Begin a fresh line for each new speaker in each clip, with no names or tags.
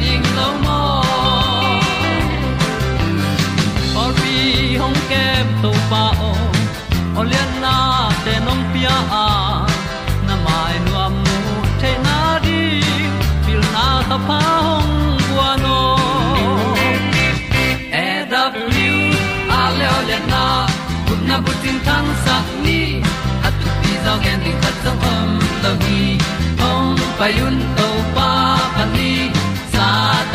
ding lo mo or bi hong kem to pa o olian na te nong pia a na mai nu am mu te na di pil na ta pa hong bua no e da blue a le olian na kun na bu tin tan sa ni. At tu pi zo gen di khat zo om lo gi hong pai un to pa pa ni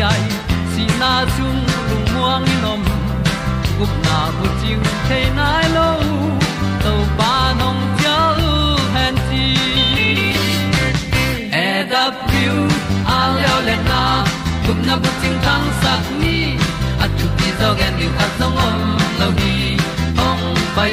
ai, si na chung lu muang ni nom. Gup na bu chiu the nai lo to pa nong pia u han ti e da piu a leo le na. Gup na bu chiu tang sat ni. At tu ti zo gen ni khat song om lo ni ong pai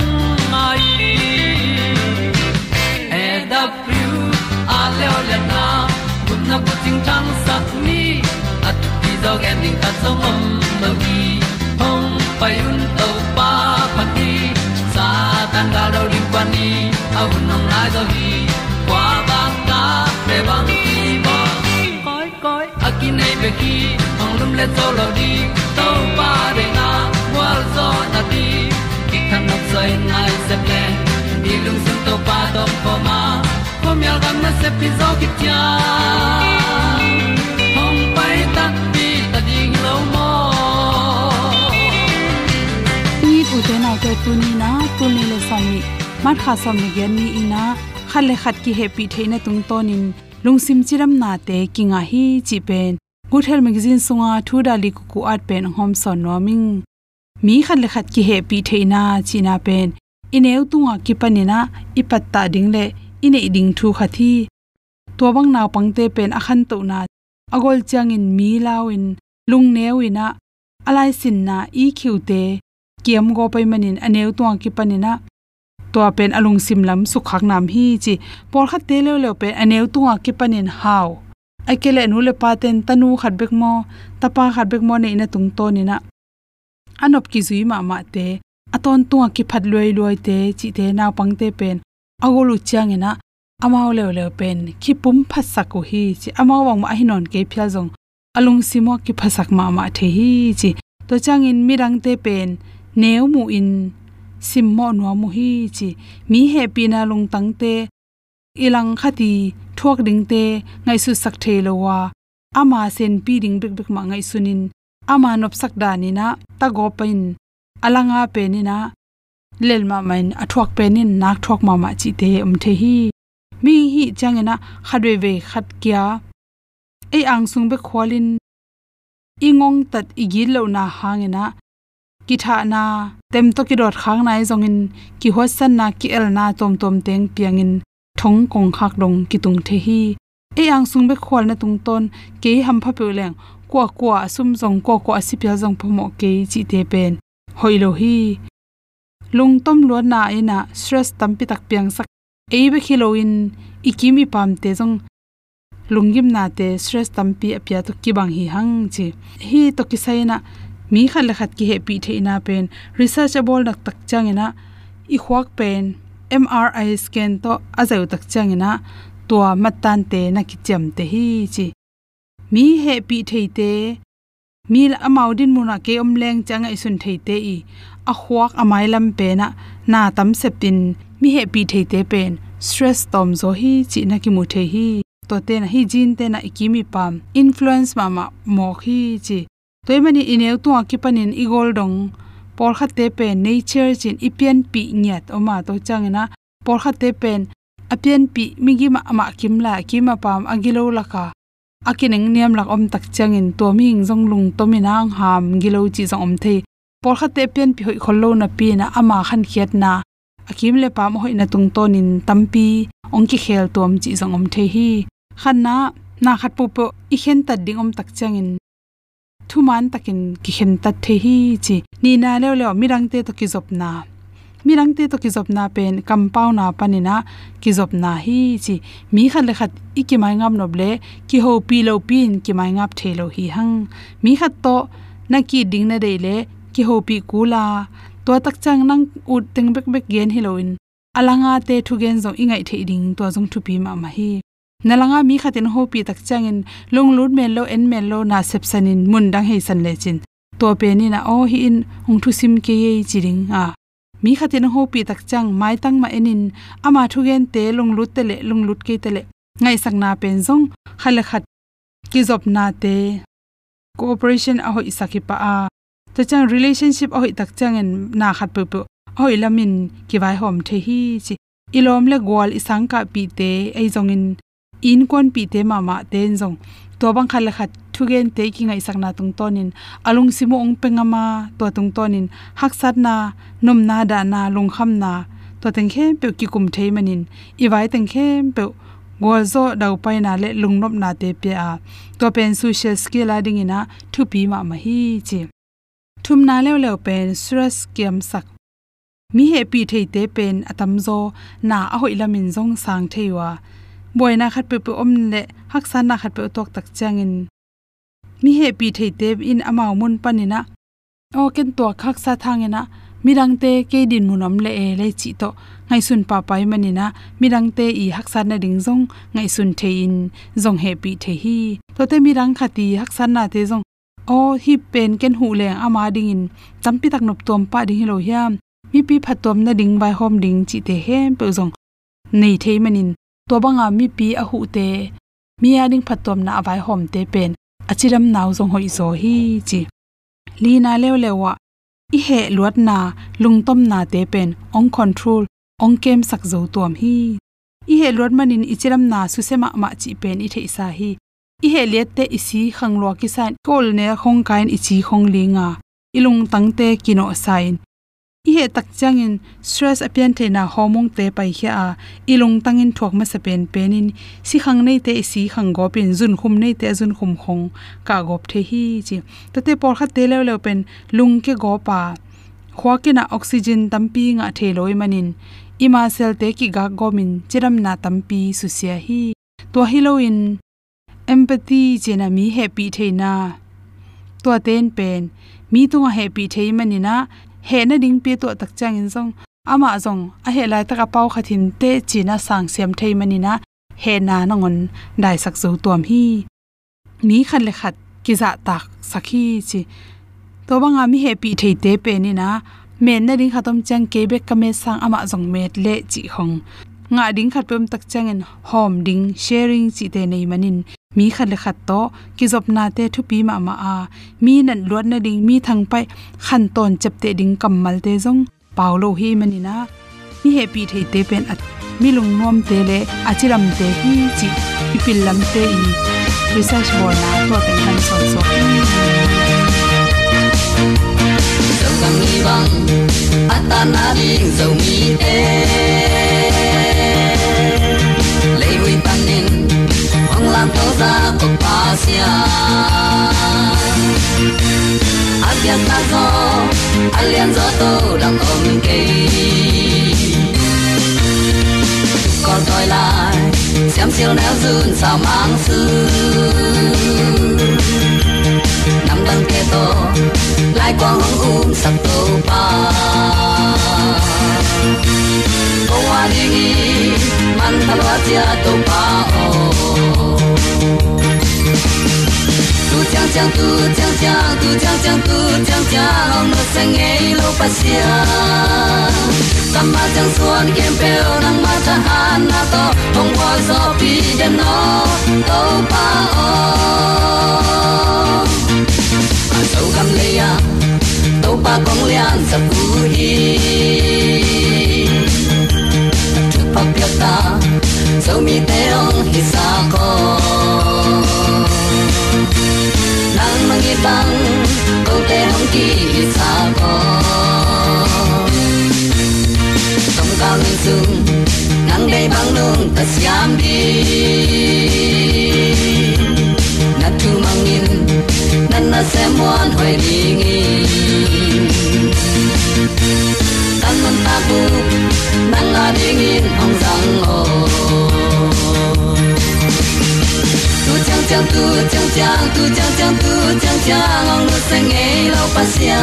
e da thru a le o le na kun na ko ting tang sat ni at ti dog ending ta song om lo gi hong pai un to pa pa ti sa tan ga do ri pa ni au nong lai do gi kwa ba ta pe bang ki bo koi koi akin nei be ki ong lum le zo lo di to pa de na wa zo na di ki kan nok sai nai se pa to pa ma ko myal gam na se pi zo ki tia hom pai ta pi ta ding lo mo
ni u te na te tu ni na tu ni le som ni mat kha som ni gen ni ina khale khat ki happy theina tung tonin lungsim chiram na te kinga hi chi pen good health magazine sunga thu dali ku ku at pen hom son noming mi khat le khat ki happy theina china pen ineu tunga ki panina ipatta ding le ine ding thu khathi to bang naw pangte pen akhan to na agol changin mi lawin lung newina alai sin na i khiute kiam go pai manin aneu tuang ki panina to pen alung sim lam su khak nam hi chi por khat te le le pe aneu tuang ki panin haw akele nu le paten tanu khat bek mo tapa khat bek mo ne ina tung to ni na anop ki zui ma ma te aton tuang ki phat loi loi te, chi te na pang te pen. Agolu chang ina, amao le le pen. Ki pum phat ko hi, chi amao wang ma hinon ke phya jong alung simo ki phasak ma ma the hi, chi to chang in mirang te pen. Neu mu in, sim mo no mu hi, chi mi happy na lung tang te. Ilang khati, thuak ding te, ngai su sak the lo wa. Ama sen pi ding bek bek ma ngai sunin ama nop sak da ni na, ta go pain alanga penina, lelma main athuak penin, nak thok mama chi te um the hi. Mi hi changena khadwe ve khat kya. E ang sung be khwalin. Ingong tat igil lo na hangena ki tha na tem to ki dot khang nai zong in. Ki hosan na ki el na tom tom teng piang in. Thong kong khak dong ki tung the hi. E ang sung be khwal na tung ton. Ke ham pha pe leng. Kwa kwa sum zong ko ko asipya zong phomo ke chi te pen hoilo hi lung tom lo na e ina stress tampi tak piang sak. E be khiloin ikimi pam te jong lungim na te stress tampi apya to ki bang hi hang chi. Hi to ki saina mi khal khat ki he pi the ina pen. Researchable nak tak changena i khwak pen mri scan to azau tak tua to matan te na ki chem te hi chi. Mi he pi thei te mi amau din muna ke om leng changa isun thei te i. A khwak amai lam pe na na tam sepin. Mi he pi thei te pen. Stress tom zo hi chi na ki mu the hi. To te na hi, jin te na ikimi pam. Influence ma ma, mo hi chi. Toy mani ineu tu akipanin igol dong. Por kha te pen, nature chin ipian pi nyat. Oma to changena por kha te pen apian pi migi ma ama kimla kima pam, agilo laka akining niam lak om tak changin to mi ing jong lung to minang ham gilo chi jong om the. Por kha te pen pi hoi khollo na pi na ama khan khiat na. Akim le pam hoi na tung tonin tampi ong ki khel tom chi jong om the hi. Khan na na khat pu pu i khen ta ding om tak changin thuman takin ki khen ta the hi chi. Ni na le le mirang te to ki zop na mirang te to ki zop na pen compound na panina ki zop na hi chi. Mi khat le khat iki mai ngam no ki ho pi lo pin, ki mai ngap the hi hang. Mi khat to, na ki ding na de le, ki ho pi kula to tak chang nang ut teng bek bek gen hiloin alanga te thu gen zo ingai the ding to jong thu pi ma ma hi. Nalanga mi khatin ho pi tak changin long lut men lo, en men lo na sep mun dang hei san le chin. To pe ni na o hi in, ong thu sim ke ye chiring a mi khatin ho pi tak chang mai tang ma enin. Ama thu gen te lung lut te le, lung lut ke te le. Ngai sak na pen zong khale khat. Ki job na te. Cooperation a hoi saki pa a. To chang relationship a hoi tak chang en na khat pu pu. Hoi lamin ki vai hom the hi chi. Ilom le gol isang ka pi te, ei zong in. In kon pi te ma ma ten jong to bang khal khat thugen te ki ngai sakna tung tonin alung simu ong pengama to tung tonin hak sat na, nom na da na lung kham na. To teng khe pe ki kum thei manin i wai teng khe pe gol zo dau pai na le lung nop na te pe a. To pen social skill a ding ina thu pi ma ma hi chi. Thum na lew lew pen, stress kiam sak. Mi he pi thei te pen atam zo na a hoi lamin zong sang theiwa boina khat pe pe om le san na khat pe tok tak changin mi he pi thei te in amao mun panina. O ken e to khak sa thangena. Mirang te ke din munom le e le chi to. Ngai sun pa pai manina. Mirang te i hak san na ding zong. Ngai sun the in. Zong he pi the hi. To te mirang khati hak san na te zong. O, hi pen ken hu le ama ding in champi tak nop tom pa ding lo hiam. Mi pi phatom na ding bai hom ding chi te hem pe zong. Nei thei manin tua to banga mi pi a hu te. Mi ading phatom na avai hom te pen. Achiram naw zong hoi zo hi chi. Li na lew lewa i he luat na lungtom na te pen. Ong control, ong kem sak zo tom hi. I he luat manin ichiram na su sema ma chi pen i thei sa hi. I he liet te isi khanglo ki san kol ne khong kain ichi khong linga ilung tangte kino sain i he tak changin stress apian the na homong te pai khia a ilung tangin thok ma sapen penin. Si khang nei te si khang go pin zun khum nei te zun khum khong ka gop the hi chi. Ta te por kha te lew lew pen lung ke go pa khwa ke na oxygen tampi nga the loi manin. Ima sel te ki ga go min chiram na tampi su sia hi. To hi lo in. Empathy chena mi happy theina to ten pen, mi tu happy the manina he na ding pe to tak chang in zong. Ama zong, a he lai taka pau khathin te china sang sem thei mani na he na na ngon dai sak zo tuam hi. Mi khan le khat ki za tak sakhi chi. To banga mi he pi thei te pe ni na. Men na ding khatom chang ke be kame sang ama zong met le chi hong. Nga ding khat pem tak chang in hom ding sharing chi te nei manin mi khat le khat to ki zop na te thu pi ma ma a mi nan luat na ding mi thang pai khan ton chap te ding kamal te jong paulo hi manina mi happy thei te pen at mi lung nom te le achiram te hi chi ipil lam te in research bor na to te kan so so
dầu cầm mi băng atana ding dầu mi te sia abian tazo zo alian zo to đang ôm cây còn tôi lại xem siêu néo dùn sao mang sư Nam tăng kê tô lai quang hong um sắc tô pa tô hoa đi nghi man ta loa chia tô pa ô tu chang chang tu chang chang tu chang chang tu chang chang ông nó sẽ nghe lâu pa sia sama chẳng xuân kem bèo nang ma ta han na to hong hoa so pi đêm nó tàu pa o à sâu gam lê ya tàu pa kong lian sa pu hi tu pa pia ta sâu mi te ong hi sa ko nang mangitang ko te hong ki hi sa ko cao lên sương nắng đây băng nương ta siam đi. Nát tu mang in nan na se muan hoài đi nghi tan man ta bu nan la đi ngin hong răng ô tu chang tu chang chang tu chang chang tu chang chang ong lu sang ngei lo pa sia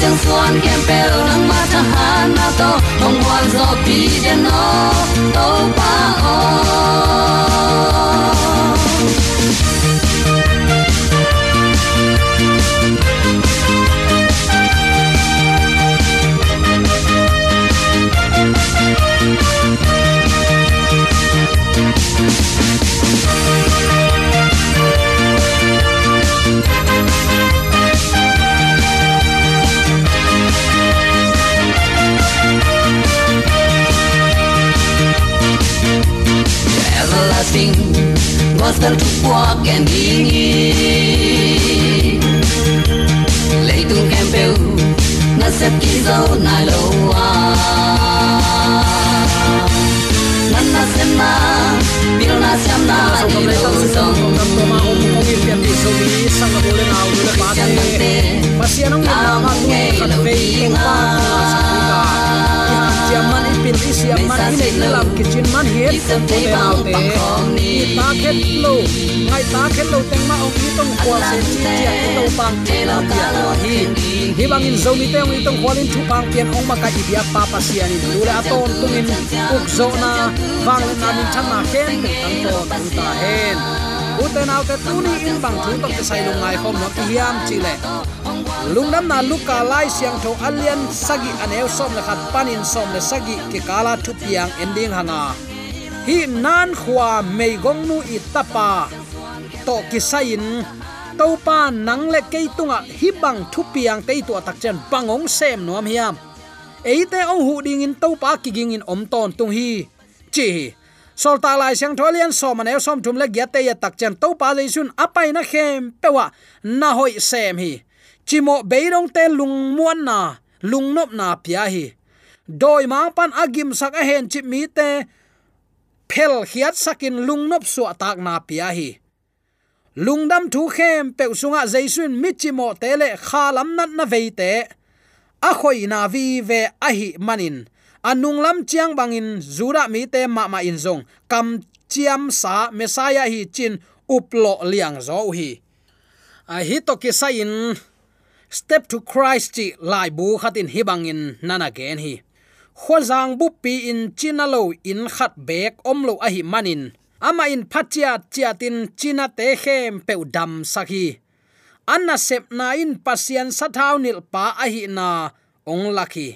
chang suan kem pel nang ma ta han na to. Ong wal zo pi de no to pa gospel to walk and dingi lấy tung em bêu na sep ki zo na lo wa nan na sem na bil na sem na di lo song
siam man i nei lam ki chin man het ko te nau te i ta khet lo ngai ta khet lo teng ma ong i tong kwa se chi chia i to pang te la lo hi hi bang in zo mi te ong i tong kwalin thu pang pian ong ma ka i bia pa pa sian in lu le aton tung in uk zo na wang le na min na tan to tu ta hen uten au te tu ni in bang thu to te sai lu ngai khom no ki hiam chi le lungnam na luka lai siang tho alian sagi aneu som le khat, panin som le sagi ki kala thu piang ending hanga. Hi nan khwa mei gong nu i tapa. To ki sain to pa nang le ke tunga hi bang thu piang te tu tak chen bangong sem nom hiam. Eite ong hu ding in to pa ki ging in om ton tung hi. Chi sol ta lai sang tholian som anew som thum le gyate ya tak chen to pa le sun apai na khem pewa na hoi sem hi chimo beirong te lung muan na lung nop na pia hi. Doi ma pan agim sak a hen chi mi te phel khiat sakin lung nop su atak na pia hi. Lungdam thu khem pe sunga jaisun michimo tele khalam nat na veite a khoi na vi ve a hi manin anung lam chiang bangin zura mi te ma ma in zong kam chiam sa mesaya hi chin uplo liang zo hi. A hi to ki sa in step to christ chi lai bu khatin hi in nana gen hi. Khwazang bu pi in chinalo in khat bek omlo a hi manin. Ama in phachia chiatin china te khem pe dam sakhi anna sep na in pasian sathau nil pa a hi na ong lakhi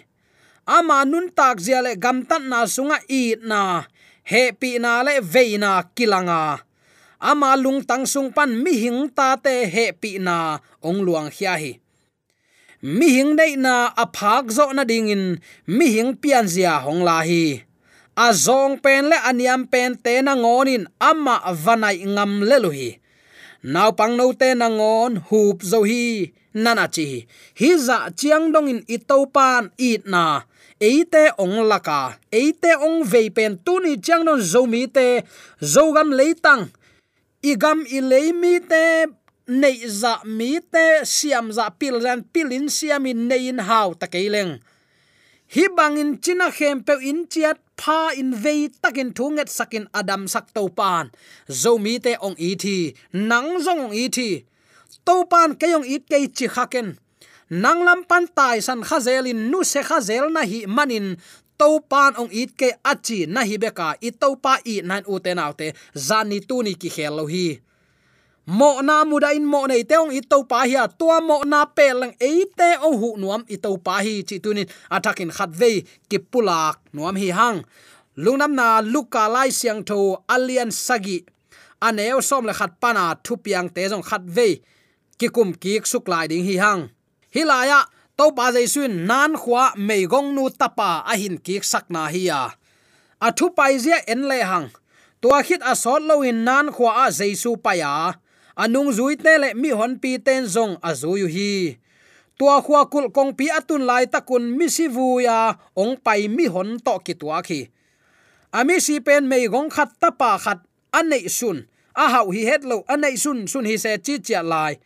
ama nun tak ziale gam tan na sunga i na. He pi na le na kilanga. Ama lung tang sung pan mi hing ta te he pi na ong luang hia hi mi hing nei na a phak zo na ding in, mi hing pian zia hong la hi. A zong pen le aniam pen te na ngon in, ama vanai ngam le lu hi. Naw pang no te na ngon, hup zo hi nana chi hi. Za chiang dong in ito pan it na. Eite ong laka eite ong veipen tuni chiang non zo mi te, zo gam leitang igam i leimi te nei za mi te siam za pil ran pilin siam in nein haw takeleng hi bangin china khem pe in chiat, pha in vei takin thunget sakin adam sak to pan. Zo mi te ong i thi, nang zong ong i thi. To pan kayong it ke chi khaken. Nang lam pan tai san khazelin nu se khazel na hi manin. To pan ong it ke achi na hi beka, i to pa i nan u te naute zani tu ni ki khel lo hi mo na muda in mo nei teong i to pa hi à? tua mo na pe lang e te o hu nuam i to pa hi chi tunin atakin à, khat ve ki pulak nuam hi hang lungnam na luka lai siang tho alian sagi. À, Aneo som le khat pana thu piang te jong khat ve ki kum ki suk lai ding hi hang hilaya to pa jaisun nan khwa mei gong nu tapa a hin ki sak na hi ya a thu pai zia en le hang tua khit a sot lo in nan khwa a jaisu pa ya anung zui te le mi hon pi ten zong a zuyu hi. Tua khua kul kong pi atun lai takun mi si vu ya, ong pai mi hon to ki tua khi. Ami si pen mei gong khat tapa khat, anei sun. A hau hi het lo, anei sun sun hi se chi chia lai.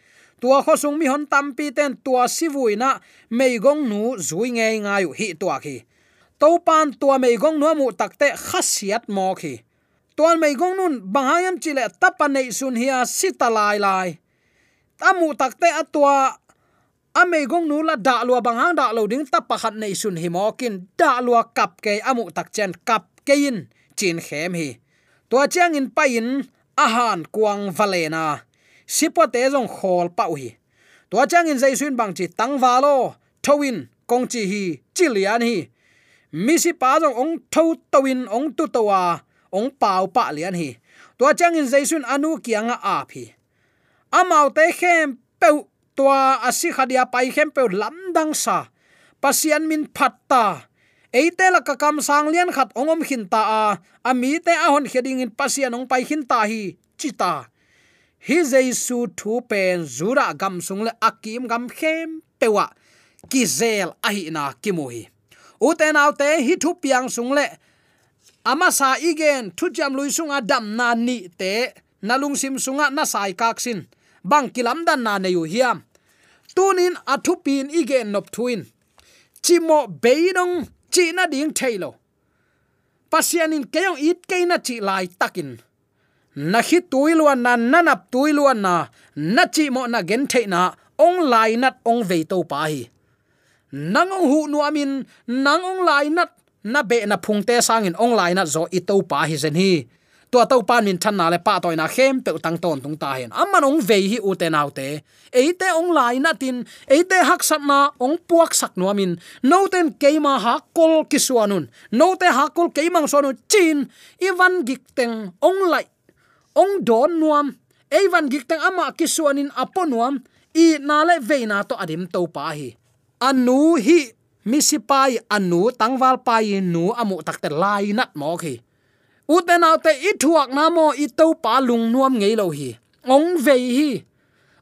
Tua kho sung mi hon tampi ten tua si sivuina mei gong nu zui nge ngai hi tua khi. To pan tua mei gong nu mu takte khasiat mo khi tuan mei gong nun bangayam chile tapa nei sun hia sita lai lai. Tamu takte atwa amei gong nu la da lua banghang da lo ding tapa khat nei sun hi mokin da lua kap ke, amu tak chen kap ke in, chin khem hi. Tua chang in pa in ahan kuang valena sipo te jong khol pau hi. To chang in zai suin bang chi tang valo thowin kong chi hi chilian hi. Mi si pa jong ong tho towin ong tu towa ong pau pa lian hi. To chang in zai anu kianga a phi amau te khem pe tua asi khadia pai khem pe lamdang sa. Pasian min phatta eite la ka kam sang lian khat ongom khin ta a. Ami te a hon heding in pasian ong pai khin ta hi. Chita hi jesu thu pen zura gam sung le akim gam khem pewa kizel ahi na kimui uten autte hi thu piang sung le ama sa igen thu jam lui sunga dam na ni te nalung sim sunga na sai kak sin. Bang kilam dan na ne hiam. Tunin athu pin igen nop thuin. Chimo beinong chi na ding thailo pasianin keyong it keina chi lai takin. Na hi tuiluan na nanap tuiluan na na chi mo na gen theina ong lai nat ong ve to pa hi. Nang hu nu amin, nang ong lai nat na be na phung sangin sang in zo ito pa hi zen hi. To to pan min than na le pa toy na khem pe tang ton tung ta hen. Amman ong ve hi u te nau te. Eite ong lai na tin eite hak sat na ong puak sak nu amin no ten keima ha kol kiswanun no te ha kol keimang sonu chin evan gik teng ong lai, ong don nuam. Evan giktang ama kisuanin aponuam i na le veina to adim to pa hi. Anu hi misipai anu tangwal pai nu amu takte lai nat mo khi. Uten autte i thuak na mo i to pa lung nuam ngei lo hi. Ong ve hi.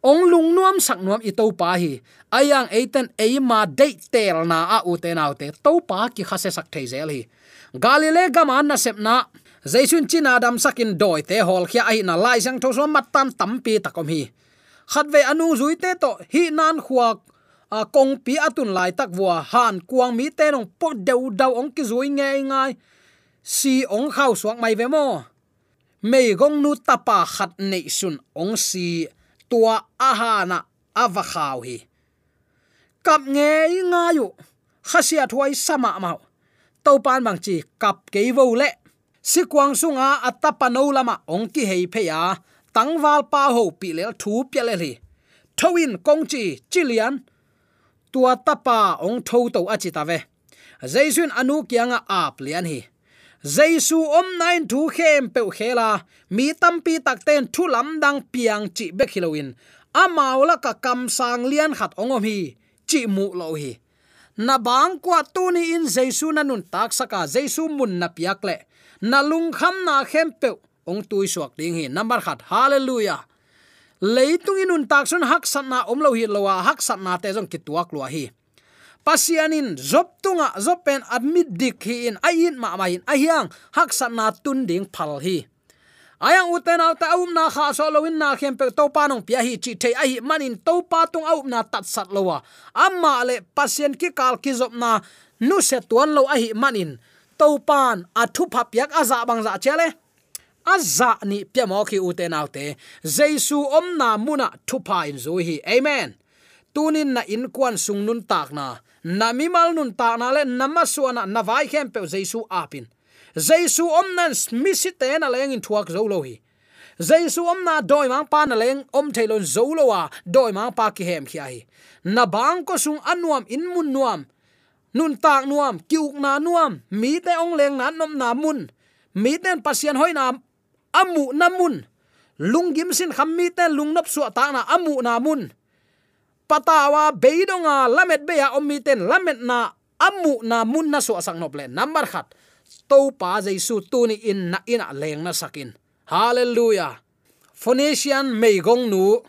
Ong lung nuam sak nuam i to pa hi. Ayang eiten eima date tel na a uten autte to pa ki khase sak theizel hi. Galile gaman na sepna zaisun china dam sakin doi te hol khia ai na lai sang tho so mat tam tam pi takom hi. Khat ve anu zui te to hi nan khuak a kong pi atun lai tak wa han kuang mi te nong po deu dau ong ki zui nge ngai. Si ong khau suak mai ve mo. Mei gong nu tapa khat nei sun ong si tua ahana ava khau hi. Kap nge nga yu. Khasia thwai sama ma to pan bang chi kap ke vo le. Si kwang sunga atapa no lama ong ki hei phe ya. Tangwal pa ho pi le thu pya le li thowin kong chi chilian tua tapa ong tho to achi ta ve. Jaisun anu kianga ap lian hi. Jaisu om nine thu khem pe khela, mi tampi takten thu lam dang piang chi be khilowin. Amaula ka kam sang lian khat ongom hi, chi mu lo hi. Na bang kwa tu ni in jaisu na nun tak saka jaisu mun na piak le. Na lung kham na khem pe ong tui suak ding hi. Number khat, hallelujah leitung inun takson hak sanna na om hi lowa hak sanna te jong kituak lo hi. Pasianin zop tunga zopen admit dik hi in ayin ma ma in ahyang hak sanna tun ding phal hi. Ayang uten auta um na kha so lowin na khem pe to pa nong pia hi chi thei, ai manin to pa tung au na tat sat lowa amma le pasien ki kal ki zop na, nu se tuan lo ai manin to pan athu phap yak aza bang za chele aza ni pya mo ki uten autte jesu omna muna thupa in zo hi. Amen. Tunin na in kwan sung nun tak na nami mal nun tak na le nama suana na vai khem pe jesu apin. Jesu om smisi te na leng in thuak zo lo hi. Jesu omna doi mang pa na leng om thailon zo lo wa doi mang pa ki hem khia hi. Na bang ko sung anuam in mun nuam. Nun tak nuam, kiuk na nuam. Mi te ong leng na nom na mun. Mi ten pasien hoi na amu namun lungim sin khammi ten lungnop su ta na amu namun patawa beidonga lamet beya ommi ten lamet na amu na mun na su asang nople number khat. To pa jaisu tu ni in na ina leng na sakin. Hallelujah. Phoenician meigong nu.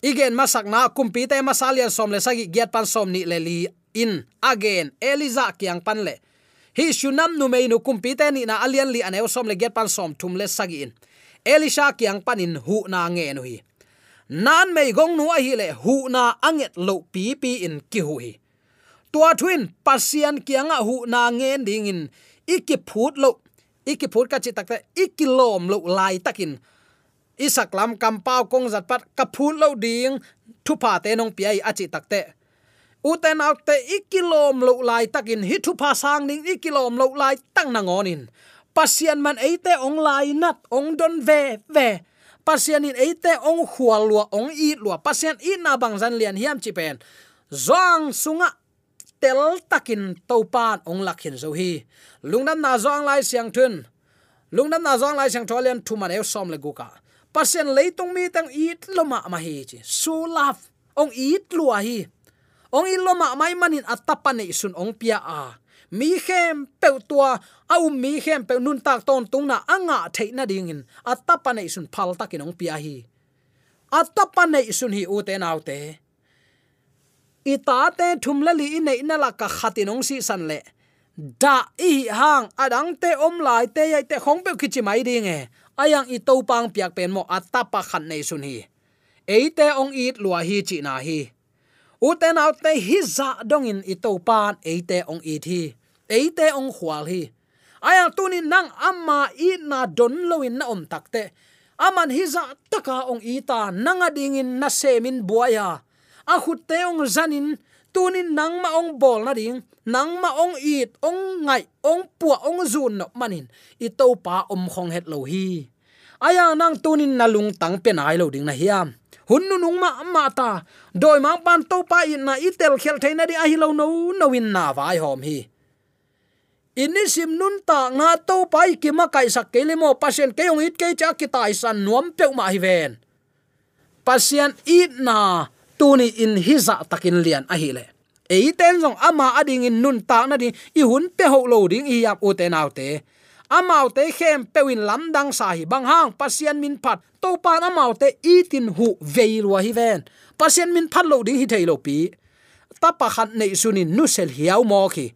Igen masak na kumpi te masalian som le sagi giat pan som ni leli in. Again, eliza kyang pan le hi shunam nu mei nu kumpi te ni na alian li aneu som le get pan som thum le sagi in. Elisha kyang panin hu na nge nu hi. Nan mei gong nu a hi le hu na anget lo pi pi in ki hu hi. Tua twin pasian kianga hu na nge ding in iki phut lo iki phut ka chi takta iki lom lo lai takin isak lam kam pau kong zat pat ka phut lo ding, thu pa te nong pi ai achi takte uten autte ikilom lo lai takin hi thu pa sang ning ikilom lo lai tang na ngonin pasian man eite ong lai nat ong don ve ve. Pasian in eite ong khual lua ong i lua. Pasian i na bang zan lian hiam chi pen. Zong sunga tel takin topan ong lakhin zo hi. Lungnam na zong lai siang thun. Lungnam na zong lai siang tholian thuman eu som le guka pasien leitung mi tang i loma ma hi chi. Su love ong i lua hi ong iloma mai manin atapane sun ong pia a. Mi khem pe tua, au mi khem pe nun tak ton tung na anga theina dingin. Atapane sun phal takin ong pia hi. Atapane sun hi u te. Nau te ita te ine inala la ka khatinong si san le. Da i hang adang te om lai te yai te khong pe khichi mai ding e ayang i to pang piak pen mo atapa khan nei sun hi. Eite ong it lua hi chi na hi uten out te hi za dong in i to pan eite ong i thi eite ong khwal hi aya à, tunin nang amma i na don loin na om takte aman hi za taka ong i ta nanga dingin na semin buaya a khutte ong zanin tunin nang ma ong bol na ding nang ma ong it ong ngai ong pu ong zun no manin i to pa om khong het lo hi aya à, nang tunin nalung tang pe nai lo ding na hiam hunnu nung ma amma ta doi mang pan to pa in na itel khel thaina di a hi lo no no win na vai hom hi. Ini sim nun ta nga to pai ki ma kai sak ke le mo pasien ke ong it ke cha ki tai san nuam pe ma hi ven. Pasien i na tuni in hiza takin lian a hi le. Ei ten jong ama ading in nun ta na di, i hun pe ho lo ding i yap u te nau te amau te khem pewin lam dang sa hi bang hang. Pasien min phat. To pan amau te itin hu veilwa hi ven. Pasien min phat lo ding hi thei lo pi. Ta pa khat nei sunin nu sel hiao mo khi.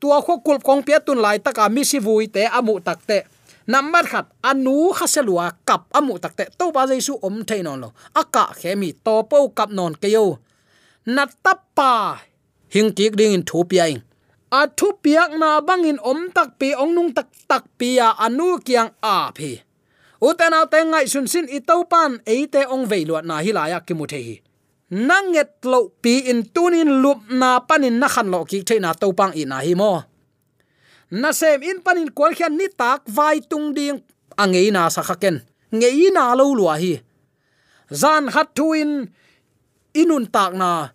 Tua kho kul kong pia tun lai taka mi si vui te amu tak te. Number khat anu khaselua kap amu takte to ba jaisu om thainon lo. Aka khemi to po kap non keyo na tappa hing tik ding in thu piaing a thu piak na bangin om tak pi, ong nung tak tak pia anu kiang a phi utena te ngai sun sin i to pan e te ong ve luat na hi lai ki mu the hi. Nanget lo pi in tunin lup na panin na khan lo ki the na to pang i na hi mo. Na sem in panin kwal khian ni tak vai tung ding angei na sa khaken. Ngei na lo lua hi. Zan khat tuin inun tak na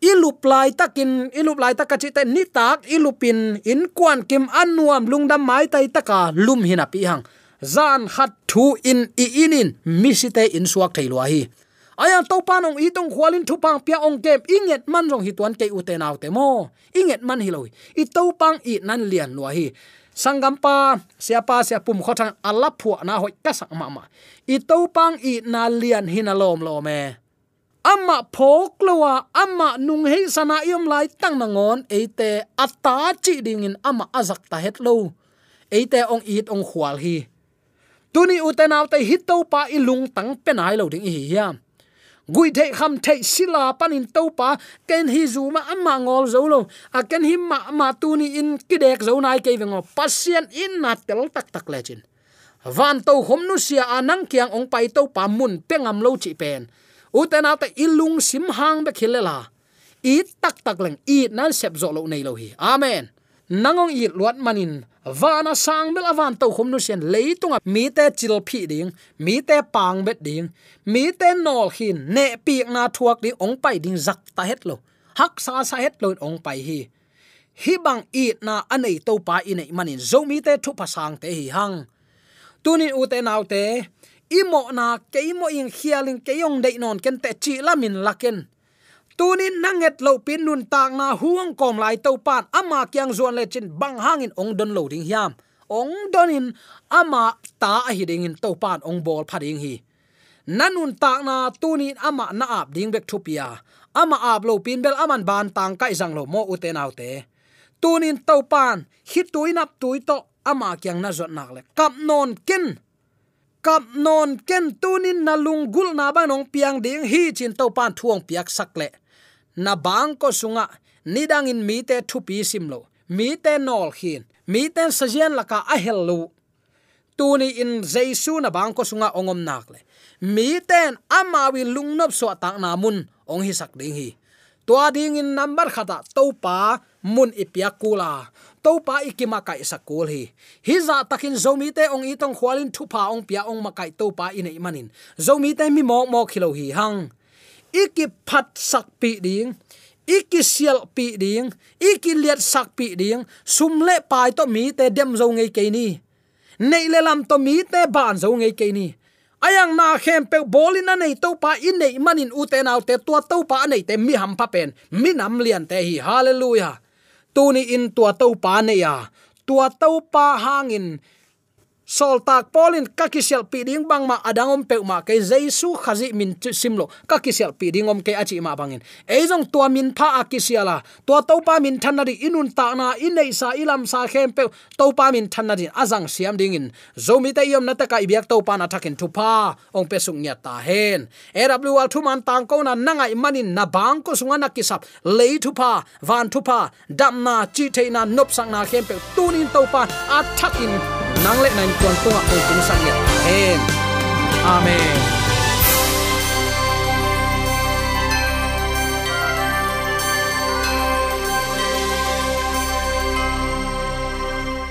ilup lai takin ilup lai takachi te ni tak ilupin in kwan kim anuam lungdam mai tai taka lum hina pi hang zan khat thu in i inin misite in suak thailwa hi aya to panong i tong khwalin thu pang pia ong kem, inget man rong hi tuan ke u te naw te mo. Inget man hi loi i to pang i nan lian lo hi sangam pa sia pa sia pum khothang ala phu na hoi ka sak ma ma i to pang i na lian hin alom lo me amma phok lowa amma nung hei sana yom lai tang mangon ate ata chi ding in amma azak ta het lo. Ate ong it ong khwal hi. Tuni utenaw te hito pa ilung tang penai lo ding hi ya gui the kham the sila panin to pa, ken hi zu ma amma ngol zo lo. A ken hi ma ma tu ni in kidek zo nai ke vengo, pasien in na tel tak tak lechin van to hom nu sia anang kyang ong pai to pa mun pengam lo chi pen u te na te ilung sim hang be khilela i tak tak leng i nan sep zo lo nei lo hi amen. Nangong i luat manin vana sang bel avan to khom nu sen leitunga mi te chil phi ding mi te pang bet ding mi te nol hin ne pi na thuak ding ong pai ding zak ta het lo hak sa sa het lo ong pai hi hi bang i na anei to pa i nei manin zo mi te thu pasang te hi hang tunin u te nau te imo na keimo ing khialing keyong dei non, ken te chi lamin laken tunin nanget lo pin nun tak na huang kom lai to pan, ama kyang zon le chin bang hangin ong don lo ding hiam. Ong donin, ama ta a hi ding in to pan, ong bol phading hi. Nanun tak na tunin ama na ap ding bek thupia. Ama ap lo pin bel aman ban tang kai jang lo mo uten autte. Tunin to pan, hi tuinap tuito ama kyang na zot nak le. Kap non ken kap non ken tunin na gul na ba nong piang ding hi chin to pan thuang piak sak le. Na bang ko sunga nidang in mi te thu pi sim lo. Mi te nol hin. Mi te sajian laka a hel tuni in jaisu na bang ko sunga ongom nak le. Mi ten ama wi lungnop so ta na mun, ong hi sak ding hi. Tua ding in number khata, to pa mun ipia kula to pa ikima kai sakul hi. Hi za takin zomi te ong itong khwalin thu pa ong pia ong makai to pa inei manin. Zomi te mi mo mo khilo hi hang. Iki phat sak pi ding, iki sial pi ding, iki liat sak pi ding, sum le pai to mi te dem zo ngei ke ni. Nei le lam to mi te ban zo ngei ke ni. Ayang na khem pe bolin na nei to pa in nei manin u te nau te tua to pa nei te mi ham pa pen. Mi nam lian te hi. Hallelujah tu ni in tua to pa ne ya. Tua to pa hangin sol tak polin ka kisel pi ding bang ma adangom pe ma ke jesu khazi min simlo ka kisel pi ding om ke achi ma bangin eizong tua min pha akisiala tua to pa min thanari inun ta na, inei sa ilam sa khem pe to pa min thanari azang siam ding in. Zomi te yom na ta ka ibyak to pa na thakin thu pa ong pe sung nya ta hen. Ew al thu man tang ko na nangai manin na bang ko sunga na kisap lei thu pa van thu pa dam na chi the na nop sang na khem pe tunin to pa a thakin nang le nan tuan tunga ong tung sang ya amen. Amen.